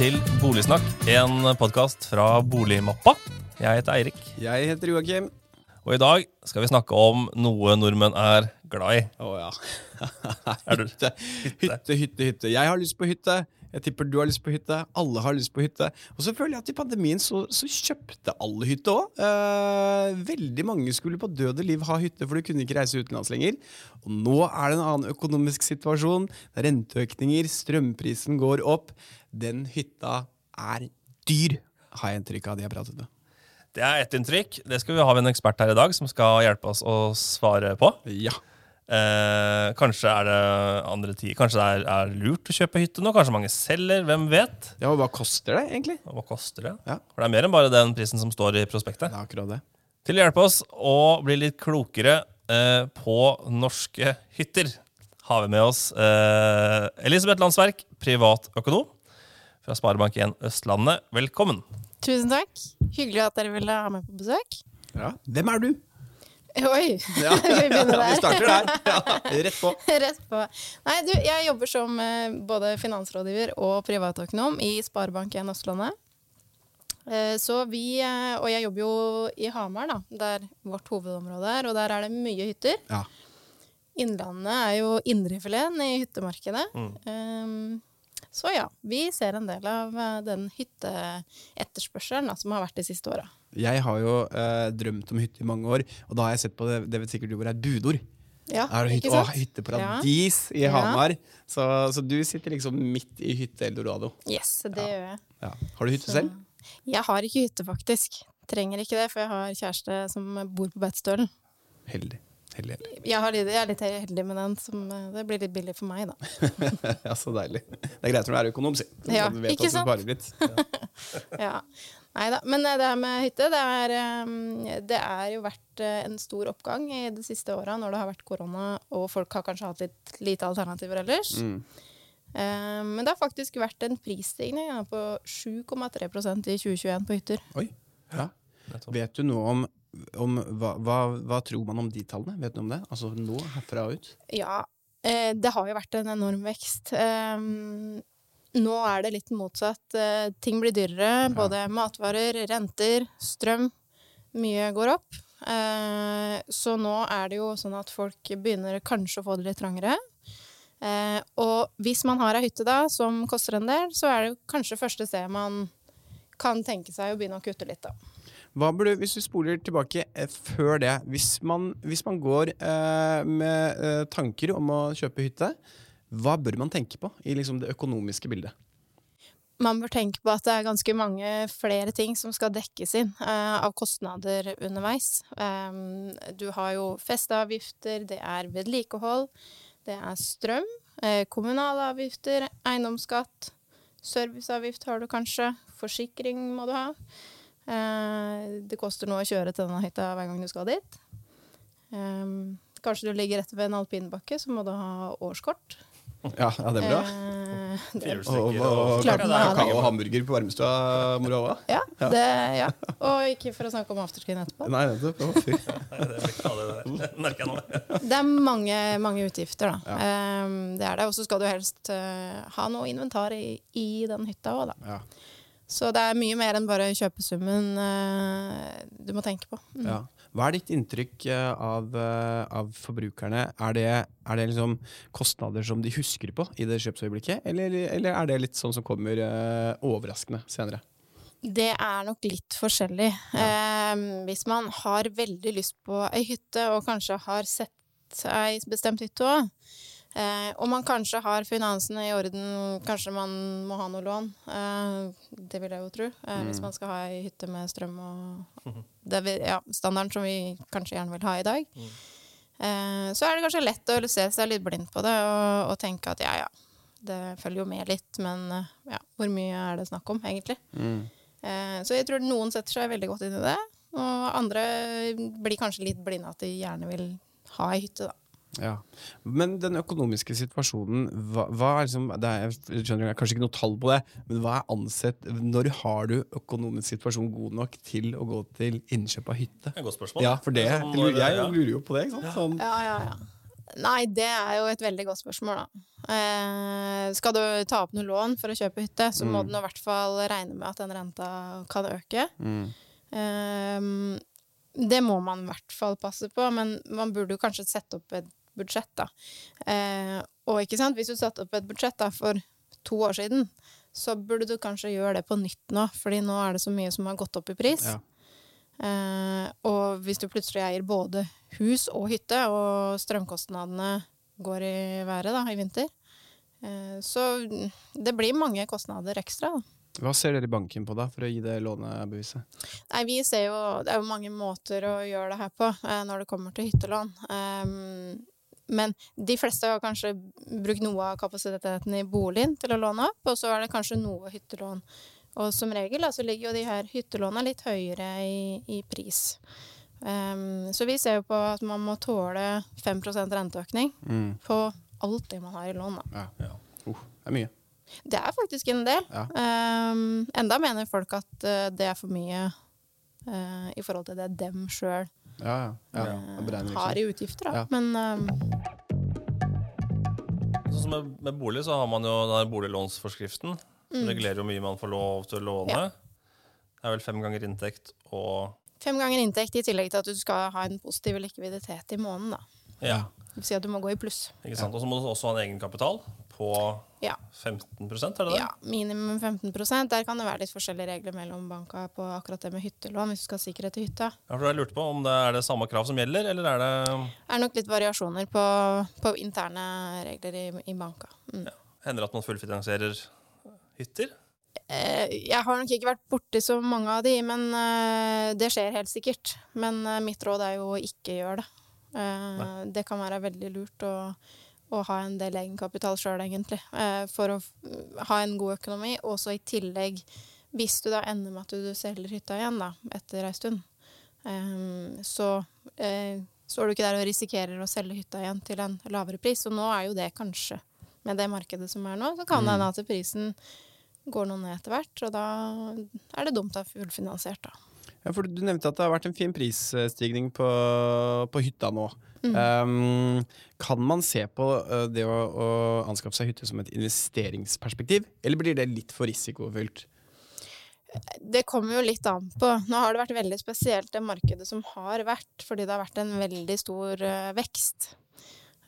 til Boligsnakk, en podkast fra Boligmappa. Jeg heter Eirik, Jeg heter Joakim. og i dag skal vi snakke om noe nordmenn er glad i. Å ja. Er hytte. hytte, hytte, hytte. Jeg har lyst på hytte. Jeg tipper du har lyst på hytte. Alle har lyst på hytte. Og så føler jeg at i pandemien så, så kjøpte alle hytte òg. Eh, veldig mange skulle på død og liv ha hytte, for du kunne ikke reise utenlands lenger. Og nå er det en annen økonomisk situasjon. Det er renteøkninger, strømprisen går opp. Den hytta er dyr, har jeg inntrykk av de har pratet med. Det er ett inntrykk. Det skal vi ha med en ekspert her i dag som skal hjelpe oss å svare på. Ja. Eh, kanskje er det andre tider. Kanskje det er, er lurt å kjøpe hytte nå? Kanskje mange selger? Hvem vet? ja, og hva koster det egentlig? Og Hva koster det? Ja. For det er mer enn bare den prisen som står i prospektet. Det er akkurat det. Til å hjelpe oss å bli litt klokere eh, på norske hytter, har vi med oss eh, Elisabeth Landsverk, privatøkonom fra Sparebank1 Østlandet. Velkommen. Tusen takk. Hyggelig at dere ville ha meg på besøk. Ja. Hvem er du? Oi! Ja. vi begynner der. Vi starter der. Ja, rett på. Rett på. Nei, du, jeg jobber som eh, både finansrådgiver og privatøkonom i Sparebank1 Østlandet. Eh, så vi, eh, og jeg jobber jo i Hamar, da, der vårt hovedområde er, og der er det mye hytter. Ja. Innlandet er jo indrefileten i hyttemarkedet. Mm. så ja, vi ser en del av den hytteetterspørselen da, som har vært de siste åra. Jeg har jo eh, drømt om hytte i mange år, og da har jeg sett på det, det vet sikkert du hvor er budord Ja, Er det hytte, å, hytteparadis hytteparadis i Ja. Hamar. Så, så du sitter liksom midt i hytte-eldorado. Yes, det gjør jeg. Ja. Har du hytte Så- selv? Jeg har ikke hytte, faktisk. Trenger ikke det, for jeg har kjæreste som bor på Beitostølen. Heldig. Heldig, heldig. Jeg, jeg er litt heldig med den, som, eh, det blir litt billig for meg, da. ja, så deilig. Det er greit når du er økonom, si. Så Ja, du vet ikke sant? sparer litt. Ja. Nei da. Men eh, det her med hytte, det er, eh, det er jo vært eh, en stor oppgang i de siste åra når det har vært korona, og folk har kanskje hatt litt lite alternativer ellers. Mm. Eh, Men det har faktisk vært en prisstigning på 7,3% i 2021 på hytter. Oi. Ja. Vet du noe om, om hva, hva, hva tror man om de tallene? Vet du om det? Altså nå, herfra og ut? Ja, eh, det har jo vært en enorm vekst. Eh, nå er det litt motsatt. Eh, ting blir dyrere. Både matvarer, renter, strøm. Mye går opp. Eh, så nå er det jo sånn at folk begynner kanskje å få det litt trangere. Eh, og hvis man har ei hytte da, som koster en del, så er det kanskje første sted man kan tenke seg å begynne å kutte litt, da. Burde, hvis du spoler tilbake eh, før det, hvis man, hvis man går eh, med eh, tanker om å kjøpe hytte, hva bør man tenke på i liksom, det økonomiske bildet? Man bør tenke på at det er ganske mange flere ting som skal dekkes inn eh, av kostnader underveis. Um, du har jo festeavgifter, det er vedlikehold, det er strøm, eh, kommunale avgifter, eiendomsskatt, serviceavgift har du kanskje, forsikring må du ha. Eh, det koster noe å kjøre til denne hytta hver gang du skal dit. Um, kanskje du ligger rett ved en alpinbakke, så må du ha årskort. Ja, ja det blir bra. Eh, det, Og, kakao og hamburger på Varmestua må du ha. Ja, det, ja. Og ikke for å snakke om afterskin etterpå. Nei, det det er mange, mange utgifter, da. Ehm, det er det. Og så skal du helst uh, ha noe inventar i, i den hytta òg, da. Ja. Så det er mye mer enn bare kjøpesummen eh, du må tenke på. Mm. Ja. Hva er ditt inntrykk eh, av, eh, av forbrukerne? Er det, er det liksom kostnader som de husker på i det kjøpsøyeblikket, eller, eller er det litt sånn som kommer eh, overraskende senere? Det er nok litt forskjellig. Ehm, hvis man har veldig lyst på ei hytte, og kanskje har sett ei bestemt hytte òg, eh, og man kanskje har finansene i orden, kanskje man må ha noe lån, eh, det vil jeg jo tro, eh, hvis man skal ha ei hytte med strøm og det vi, ja, standarden som vi kanskje gjerne vil ha i dag, eh, så er det kanskje lett å se seg litt blind på det og, og tenke at ja, ja, det følger jo med litt, men eh, ja, hvor mye er det snakk om, egentlig? Eh, Så jeg tror noen setter seg veldig godt inn i det, og andre blir kanskje litt blinde at de gjerne vil ha ei hytte, da. Ja. Men den økonomiske situasjonen, hva, hva er liksom det er, Jeg skjønner det er kanskje ikke noe tall på det, men hva er ansett Når har du økonomisk situasjon god nok til å gå til innkjøp av hytte? Det er et godt spørsmål. Ja, for det, Sånn jeg, jeg lurer jo på det. ikke sant? Sånn, Ja, ja, ja. Nei, det er jo et veldig godt spørsmål, da. Eh, skal du ta opp noe lån for å kjøpe hytte, så må Mm. du nå i hvert fall regne med at den renta kan øke. Mm. Eh, det må man i hvert fall passe på, men man burde jo kanskje sette opp et budsjett, da. Eh, og ikke sant, hvis du satte opp et budsjett da, for to år siden, så burde du kanskje gjøre det på nytt nå, fordi nå er det så mye som har gått opp i pris. Ja. Eh, og hvis du plutselig eier både hus og hytte, og strømkostnadene går i været da, i vinter, eh, så det blir mange kostnader ekstra. Da. Hva ser dere i banken på da, for å gi det lånebeviset? Nei, vi ser jo Det er jo mange måter å gjøre det her på eh, når det kommer til hyttelån. Ehm, men de fleste har kanskje brukt noe av kapasiteten i boligen til å låne opp, og så er det kanskje noe hyttelån. Og som regel da, så ligger jo de her hyttelåna litt høyere i, i pris. Um, så vi ser jo på at man må tåle 5 renteøkning Mm. på alt det man har i lån. Da. Ja. Ja. Uh, det er mye. Det er faktisk en del. Ja. Um, enda mener folk at uh, det er for mye uh, i forhold til det dem sjøl Ja, ja. ja. liksom. i utgifter. Da. Ja. Men um... Sånn som med, med bolig, så har man jo den boliglånsforskriften. Som Mm. regulerer hvor mye man får lov til å låne. Det er vel fem ganger inntekt og fem ganger inntekt i tillegg til at du skal ha en positiv likviditet i måneden. Da. Ja, Det vil si at du må gå i pluss. ikke sant? Og så må du også ha en egenkapital på Ja. 15 er det det? ja, minimum 15% Der kan det være litt forskjellige regler mellom banka på akkurat det med hyttelån, hvis du skal ha sikkerhet til hytta. Ja, for jeg lurte på om det er det samme krav som gjelder, eller er det Det er nok litt variasjoner på, på interne regler i, i banka. Mm. Hender det at man fullfinansierer hytter? Eh, Jeg har nok ikke vært borti så mange av de, men eh, det skjer helt sikkert. Men eh, mitt råd er jo å ikke gjøre det. Nei. Det kan være veldig lurt å, å ha en del egenkapital sjøl, egentlig. eh, For å ha en god økonomi. Og så i tillegg, hvis du da ender med at du selger hytta igjen da, etter ei stund, eh, så eh, står du ikke der og risikerer å selge hytta igjen til en lavere pris. Og nå er jo det kanskje, med det markedet som er nå, så kan det hende at prisen går noe ned etter hvert, og da er det dumt å ha fullfinansiert, da. Ja, for Du nevnte at det har vært en fin prisstigning på, på hytta nå. Mm. Um, kan man se på uh, det å, å anskaffe seg hytte som et investeringsperspektiv, eller blir det litt for risikofylt? Det kommer jo litt an på. Nå har det vært veldig spesielt det markedet som har vært, fordi det har vært en veldig stor eh, vekst.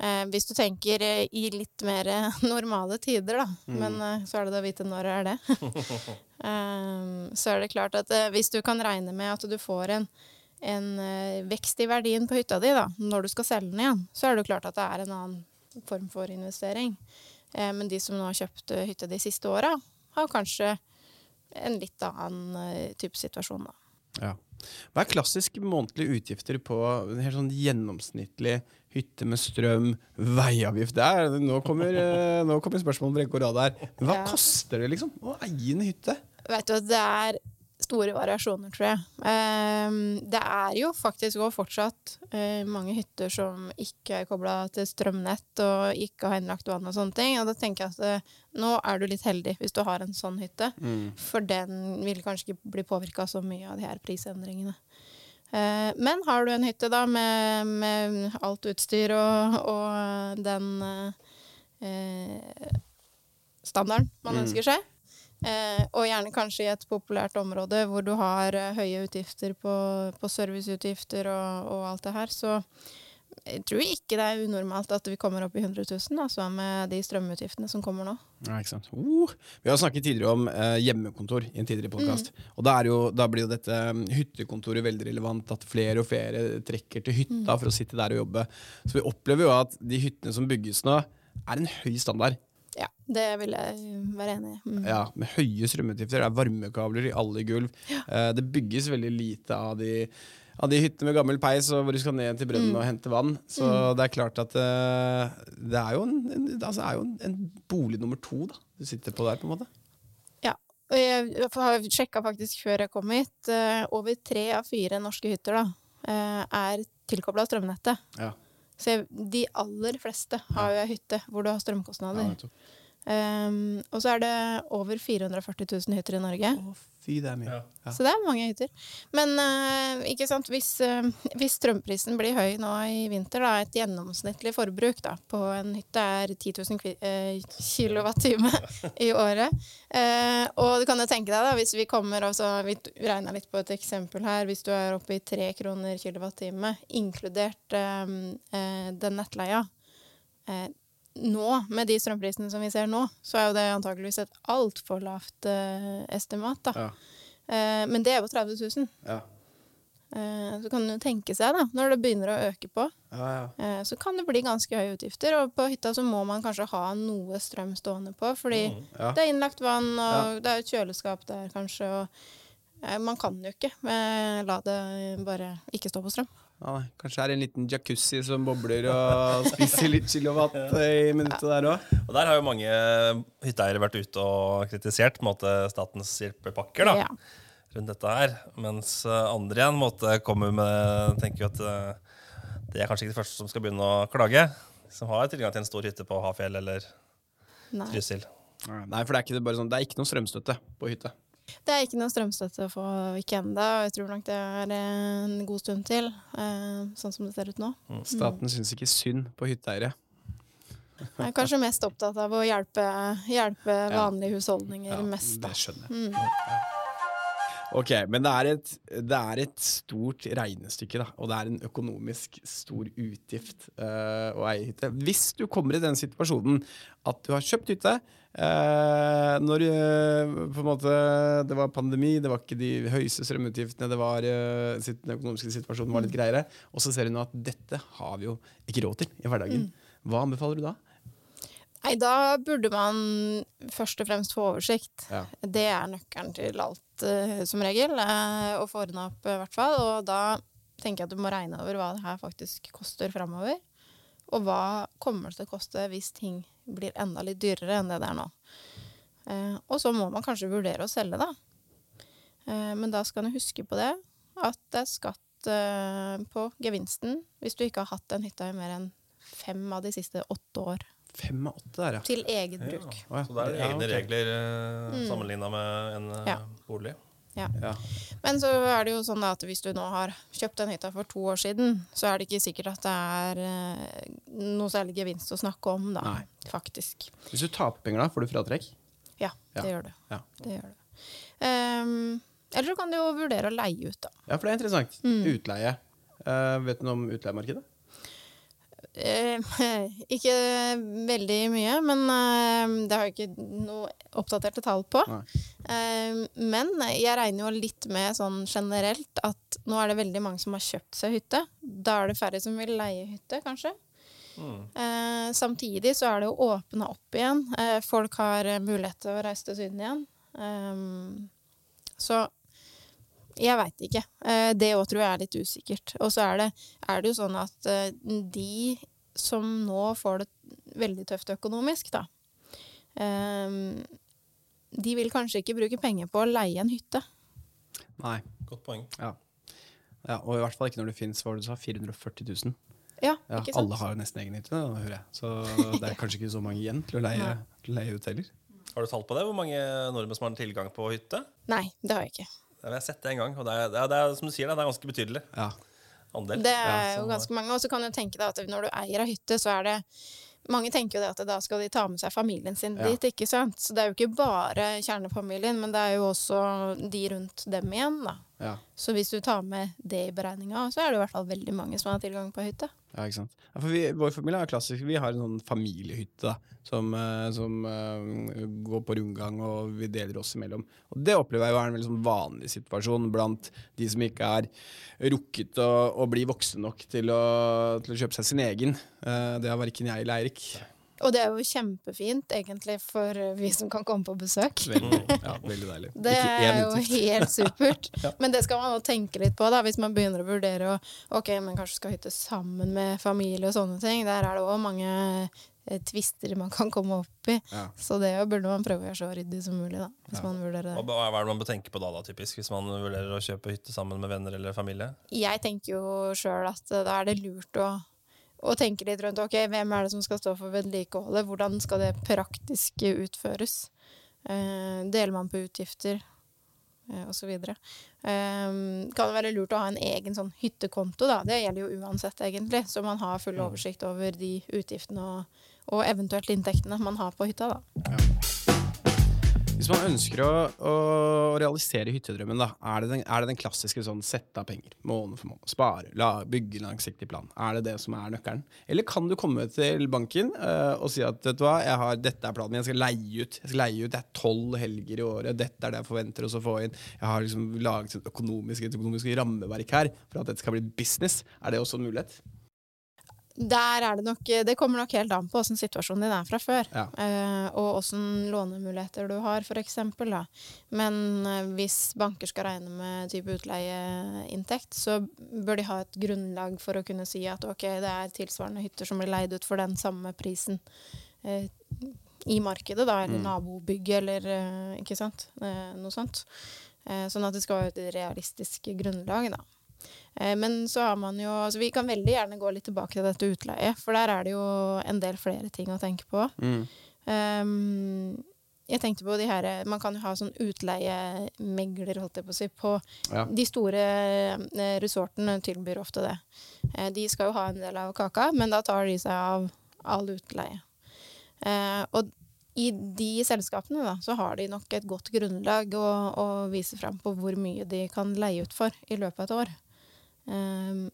Eh, hvis du tenker eh, i litt mer eh, normale tider, da, men eh, så er det da å vite når det er det. Eh, så er det klart at eh, hvis du kan regne med at du får en, en eh, vekst i verdien på hytta di da, når du skal selge den igjen, så er det jo klart at det er en annen form for investering. Eh, men de som nå har kjøpt hytte de siste åra, har kanskje en litt annen eh, type situasjon, da. Ja. Hva er klassiske månedlige utgifter på en helt sånn gjennomsnittlig hytte med strøm, veiavgift det er, nå, kommer, eh, nå kommer spørsmålet på rekke og rad her. Hva Ja. koster det liksom å eie en hytte? Vet du, det er store variasjoner, tror jeg. Ehm, det er jo faktisk òg fortsatt eh, mange hytter som ikke er kobla til strømnett og ikke har innlagt vann og sånne ting. Og da tenker jeg at eh, nå er du litt heldig hvis du har en sånn hytte. For den vil kanskje ikke bli påvirka så mye av de her prisendringene. Eh, men har du en hytte da med, med alt utstyr og, og den eh, eh, standarden man Mm. ønsker seg, eh, og gjerne kanskje i et populært område hvor du har eh, høye utgifter på, på serviceutgifter og, og alt det her, så jeg tror ikke det er unormalt at vi kommer opp i 100 000 altså, med de strømutgiftene som kommer nå. Ja, ikke sant. Uh, vi har snakket tidligere om eh, hjemmekontor i en tidligere podkast. Og da, er jo, da blir jo dette mm, hyttekontoret veldig relevant. At flere og flere trekker til hytta for å sitte der og jobbe. Så vi opplever jo at de hyttene som bygges nå, er en høy standard. Ja, det vil jeg være enig i. Mm. Ja, Med høye strømutgifter. Det er varmekabler i alle gulv. Ja. det bygges veldig lite av de, av de hyttene med gammel peis og hvor du skal ned til brønnen og hente vann. Så det er klart at eh, det er jo, en, altså er jo en, en bolig nummer to da, du sitter på der, på en måte. Ja. Og jeg har sjekka faktisk før jeg kom hit. eh, over tre av fire norske hytter da, eh, er tilkobla strømnettet. Ja. Så jeg, de aller fleste har jo ei hytte hvor du har strømkostnader. Ja, Um, og så er det over 440 000 hytter i Norge. Å, fy, det er mye. Ja. Så det er mange hytter. Men uh, ikke sant, hvis, uh, hvis strømprisen blir høy nå i vinter, da, et gjennomsnittlig forbruk da, på en hytte er 10 000 kvi- eh, kilowattime i året. Uh, og du kan jo tenke deg, da, hvis vi kommer altså, Vi regna litt på et eksempel her. Hvis du er oppe i 3 kroner kilowattime, inkludert den nettleia eh, nå, med de strømprisene som vi ser nå, så er jo det antakeligvis et altfor lavt uh, estimat. da. Ja. Uh, men det er jo 30 000. Ja. Eh, så kan du tenke seg, da, når det begynner å øke på, Ja, ja. så kan det bli ganske høye utgifter. Og på hytta så må man kanskje ha noe strøm stående på, fordi Ja. det er innlagt vann, og det er et kjøleskap der kanskje, og man kan jo ikke la det bare ikke stå på strøm. Ja. Kanskje det er en liten jacuzzi som bobler og spiser litt kilowatt i minuttet der òg. Og der har jo mange hytteeiere vært ute og kritisert på en måte, statens hjelpepakker da, Ja. rundt dette her. Mens eh, andre igjen måte, kommer med tenker jo at eh, det er kanskje ikke de første som skal begynne å klage. Som har tilgang til en stor hytte på Hafjell eller Trysil. Nei, for det er ikke, bare sånn, det er ikke noe strømstøtte på hytte. Det er ikke noe strømstøtte å få ikke ennå, og jeg tror nok det er en god stund til, eh, sånn som det ser ut nå. Staten syns ikke synd på hytteeiere. Jeg er kanskje mest opptatt av å hjelpe, hjelpe vanlige husholdninger Ja, mest. Det skjønner jeg. Mm. Ok, men det er, et, det er et stort regnestykke, da. Og det er en økonomisk stor utgift uh, å eie hytte. Hvis du kommer i den situasjonen at du har kjøpt hytte eh, når eh, på en måte det var pandemi, det var ikke de høyeste strømutgiftene, det var, eh, sitt- den økonomiske situasjonen var litt greiere, og så ser du nå at dette har vi jo ikke råd til i hverdagen. Hva anbefaler du da? Nei, da burde man først og fremst få oversikt. Ja. Det er nøkkelen til alt, eh, som regel. og få ordna opp, i hvert fall. Og da tenker jeg at du må regne over hva det her faktisk koster framover. Og hva kommer det til å koste hvis ting blir enda litt dyrere enn det det er nå. Eh, og så må man kanskje vurdere å selge, da. Eh, men da skal du huske på det, at det er skatt eh, på gevinsten hvis du ikke har hatt den hytta i mer enn fem av de siste åtte år. Fem av åtte der, ja. Til eget bruk. Å, ja. Så det er det Ja, egne ok. regler eh, sammenligna med en Ja. bolig. Ja. Ja. Men så er det jo sånn at hvis du nå har kjøpt den hytta for to år siden, så er det ikke sikkert at det er noe særlig gevinst å snakke om, da. Nei. Faktisk. Hvis du taper penger, da, får du fratrekk? Ja, det gjør det. Ja. det, gjør det. Um, eller så kan du jo vurdere å leie ut, da. Ja, for det er interessant. Mm. Utleie. Uh, vet du noe om utleiemarkedet? Eh, ikke veldig mye, men eh, det har jeg ikke noe oppdaterte tall på. Eh, men jeg regner jo litt med sånn generelt at nå er det veldig mange som har kjøpt seg hytte. Da er det færre som vil leie hytte, kanskje. Eh, samtidig så er det jo åpna opp igjen. Eh, folk har eh, mulighet til å reise til Syden igjen. Eh, så jeg veit ikke. Eh, det òg tror jeg er litt usikkert. Og så er det, er det jo sånn at eh, de som nå får det veldig tøft økonomisk, da eh, De vil kanskje ikke bruke penger på å leie en hytte. Nei. Godt poeng. Ja. ja. Og i hvert fall ikke når det fins 440 000. Ja, Ja, ikke sant? alle har jo nesten egen hytte, hører jeg. Så det er kanskje ikke så mange igjen til å leie, til å leie ut heller. Har du tall på det? Hvor mange nordmenn som har tilgang på hytte? Nei, det har jeg ikke. Det har jeg sett det en gang, og det er, det er, det er som du sier, det er ganske betydelig Ja. andel. Det er Ja, jo ganske mange. Og så kan du tenke deg at når du eier av hytte, så er det mange tenker jo det at da skal de ta med seg familien sin Ja. dit, ikke sant. Så det er jo ikke bare kjernefamilien, men det er jo også de rundt dem igjen, da. Ja. Så hvis du tar med det i beregninga, så er det i hvert fall veldig mange som har tilgang på hytte. Ja, ikke sant? Ja, for vi, vår familie er klassisk. Vi har en sånn familiehytte da, som, eh, som uh, går på rundgang, og vi deler oss imellom. Og det opplever jeg jo er en veldig sånn vanlig situasjon blant de som ikke er rukket å, å bli voksne nok til å, til å kjøpe seg sin egen. Uh, det har verken jeg eller Eirik. Og det er jo kjempefint, egentlig, for vi som kan komme på besøk. Veldig, ja, veldig deilig. Det er jo helt supert. Men det skal man jo tenke litt på, da, hvis man begynner å vurdere å Ok, men kanskje skal hytte sammen med familie og sånne ting. Der er det òg mange eh, tvister man kan komme opp i. Ja. Så det burde man prøve å gjøre så ryddig som mulig, da. Hvis man vurderer det. hva er det man bør tenke på da, da, typisk, hvis man vurderer å kjøpe hytte sammen med venner eller familie? Jeg tenker jo sjøl at eh, da er det lurt å, å tenke litt rundt ok, hvem er det som skal stå for vedlikeholdet, hvordan skal det praktisk utføres? Eh, deler man på utgifter? eh, og så videre. Eh, kan det være lurt å ha en egen sånn hyttekonto, da. Det gjelder jo uansett, egentlig. Så man har full oversikt over de utgiftene og, og eventuelt inntektene man har på hytta, da. Hvis man ønsker å, å realisere hyttedrømmen, da, er det den, er det den klassiske sånn sette av penger måned for måned? Spare, la, bygge langsiktig plan. Er det det som er nøkkelen? Eller kan du komme til banken uh, og si at vet du hva, har, dette er planen jeg skal leie ut. Jeg skal leie ut, Det er tolv helger i året, dette er det jeg forventer oss å få inn. Jeg har liksom laget et økonomisk, et økonomisk rammeverk her for at dette skal bli business. Er det også en mulighet? Der er det nok Det kommer nok helt an på åssen situasjonen din er fra før. Ja. Eh, og åssen lånemuligheter du har, for eksempel. Da. Men eh, hvis banker skal regne med type utleieinntekt, så bør de ha et grunnlag for å kunne si at ok, det er tilsvarende hytter som blir leid ut for den samme prisen eh, i markedet, da, eller Mm. nabobygget, eller eh, ikke sant. Eh, noe sånt. Eh, sånn at det skal være et realistisk grunnlag, da. Eh, Men så har man jo altså Vi kan veldig gjerne gå litt tilbake til dette utleie, for der er det jo en del flere ting å tenke på. Mm. Um, jeg tenkte på de her Man kan jo ha sånn utleiemegler, holdt jeg på å si, på Ja. De store eh, resortene tilbyr ofte det. Eh, De skal jo ha en del av kaka, men da tar de seg av all utleie. Uh, Og i de selskapene da, så har de nok et godt grunnlag å, å vise fram på hvor mye de kan leie ut for i løpet av et år. Um,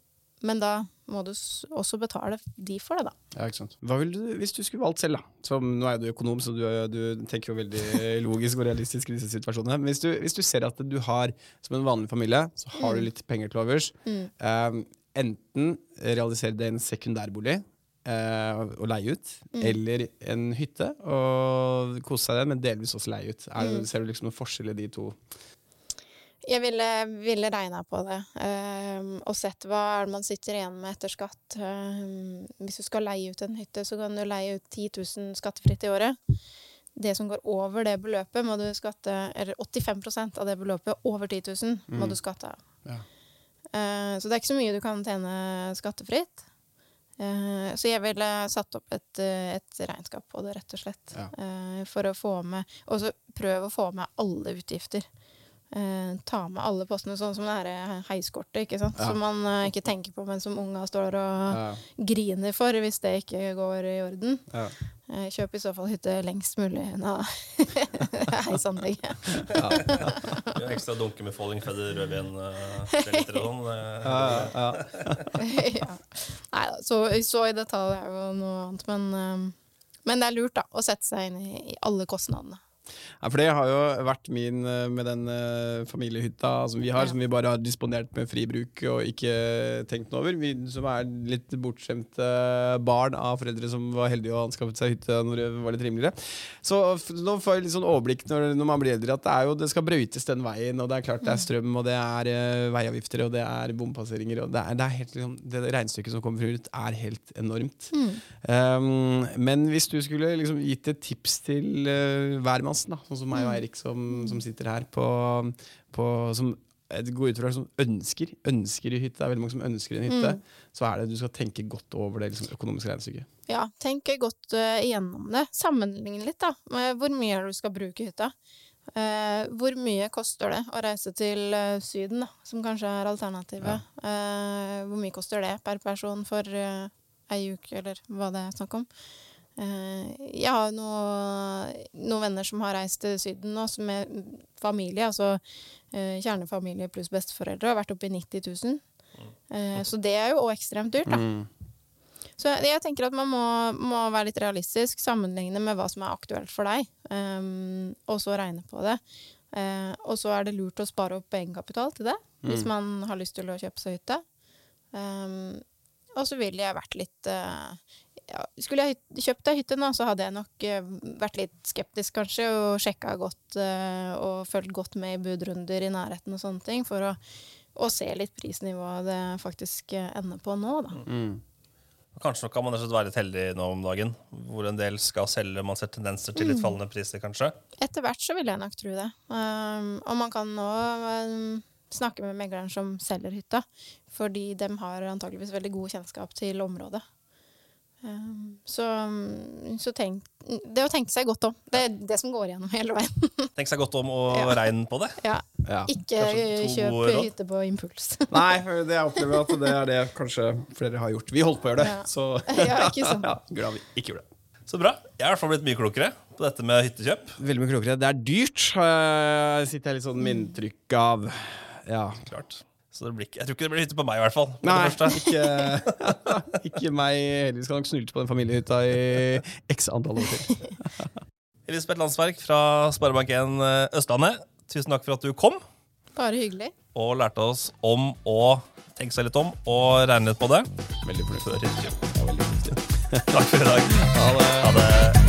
men da må du også betale de for det, da. Ja, ikke sant. Hva ville du, hvis du skulle valgt selv, da? Som, nå er du økonom, så du, du tenker jo veldig logisk og realistisk i disse situasjonene. Men hvis du, hvis du ser at du har, som en vanlig familie, så har du litt penger til overs. Mm. Eh, enten realisere det i en sekundærbolig eh, og leie ut, Mm. eller en hytte og kose seg i den, men delvis også leie ut. Det, Mm. Ser du liksom noen forskjell i de to? Jeg ville, ville regna på det, um, og sett hva man sitter igjen med etter skatt. Um, hvis du skal leie ut en hytte, så kan du leie ut 10 000 skattefritt i året. Det som går over det beløpet, må du skatte Eller 85% av det beløpet over 10 000 må Mm. du skatte av. Ja. Uh, så det er ikke så mye du kan tjene skattefritt. Uh, så jeg ville satt opp et, et regnskap på det, rett og slett. Ja. Uh, for å få med Og så prøv å få med alle utgifter. Eh, ta med alle postene, sånn som det her heiskortet, ikke sant? Ja. som man eh, ikke tenker på, men som unga står og Ja, griner for hvis det ikke går i orden. ja. Eh, kjøp i så fall hytte lengst mulig unna heisanlegget. Ja, er Ekstra dunke med Falling Feather, rødvin, og sånn. eh, ja, ja. ja. Nei da, så, så i detalj er jo noe annet, men, eh, men det er lurt da, å sette seg inn i, i alle kostnadene. Ja, for det har jo vært min eh, med den eh, familiehytta som vi har, Ja. som vi bare har disponert med fri bruk og ikke tenkt noe over. Vi som er litt bortskjemte barn av foreldre som var heldige og anskaffet seg hytte når det var litt rimeligere. Så nå får jeg litt sånn overblikk når, når man blir eldre, at det, jo, det skal brøytes den veien, og det er klart det er strøm, og det er eh, veiavgifter, og det er bompasseringer, og det, er, det, er helt, liksom, det regnestykket som kommer ut, er helt enormt. Um, men hvis du skulle liksom gitt et tips til uh, da, sånn som meg og Eirik som, som sitter her, på, på, som jeg går ut fra som ønsker, ønsker i hytte, det er veldig mange som ønsker en hytte, så er det du skal tenke godt over det liksom, økonomiske regnestykket. Ja, tenk godt eh, igjennom det. Sammenligne litt, da. med Hvor mye du skal bruke hytta? Uh, hvor mye koster det å reise til uh, Syden, da, som kanskje er alternativet? Eh, hvor mye koster det per person for uh, ei uke, eller hva det er snakk om? Eh, jeg har noe- noen venner som har reist til Syden nå, som er familie, altså eh, kjernefamilie pluss besteforeldre, har vært oppe i 90 000. Eh, så det er jo òg ekstremt dyrt, da. Så jeg tenker at man må, må være litt realistisk, sammenligne med hva som er aktuelt for deg, um, og så regne på det. Uh, og så er det lurt å spare opp egenkapital til det, hvis man har lyst til å kjøpe seg hytte. Um, og så ville jeg vært litt eh, ja, Skulle jeg kjøpt ei hytte nå, så hadde jeg nok eh, vært litt skeptisk, kanskje, og sjekka godt eh, og fulgt godt med i budrunder i nærheten og sånne ting, for å, å se litt prisnivået det faktisk eh, ender på nå, da. Kanskje nok kan man være litt heldig nå om dagen, hvor en del skal selge. Man ser tendenser til litt fallende priser, kanskje. Etter hvert så vil jeg nok tro det. Um, og man kan nå um, snakke med megleren som selger hytta, fordi de har antageligvis veldig god kjennskap til området. Um, så så tenk, det å tenke seg godt om. Det er det som går igjennom hele veien. Tenk seg godt om og Ja. regn på det. Ja. Ja. Ikke kjøpe kjøp råd? hytte på impuls. Nei, det jeg opplever at det er det kanskje flere har gjort. Vi holdt på å gjøre det, Ja. så Ja, ikke sånn. ja, glad vi ikke gjorde det. Så bra. Jeg er i hvert fall blitt mye klokere på dette med hyttekjøp. Veldig mye klokere. Det er dyrt, uh, sitter jeg litt sånn med inntrykk av. Ja. Klart. Så det blir ikke, jeg tror ikke det blir hytte på meg, i hvert fall. Nei, ikke, ikke meg heller. Vi skal nok snylte på den familiehytta i x antall år til. Elisabeth Landsverk fra Sparebank1 Østlandet, tusen takk for at du kom Bare hyggelig. og lærte oss om å tenke seg litt om og regne litt på det. Veldig fornøyd. Takk for i dag. Ha det. Ha det.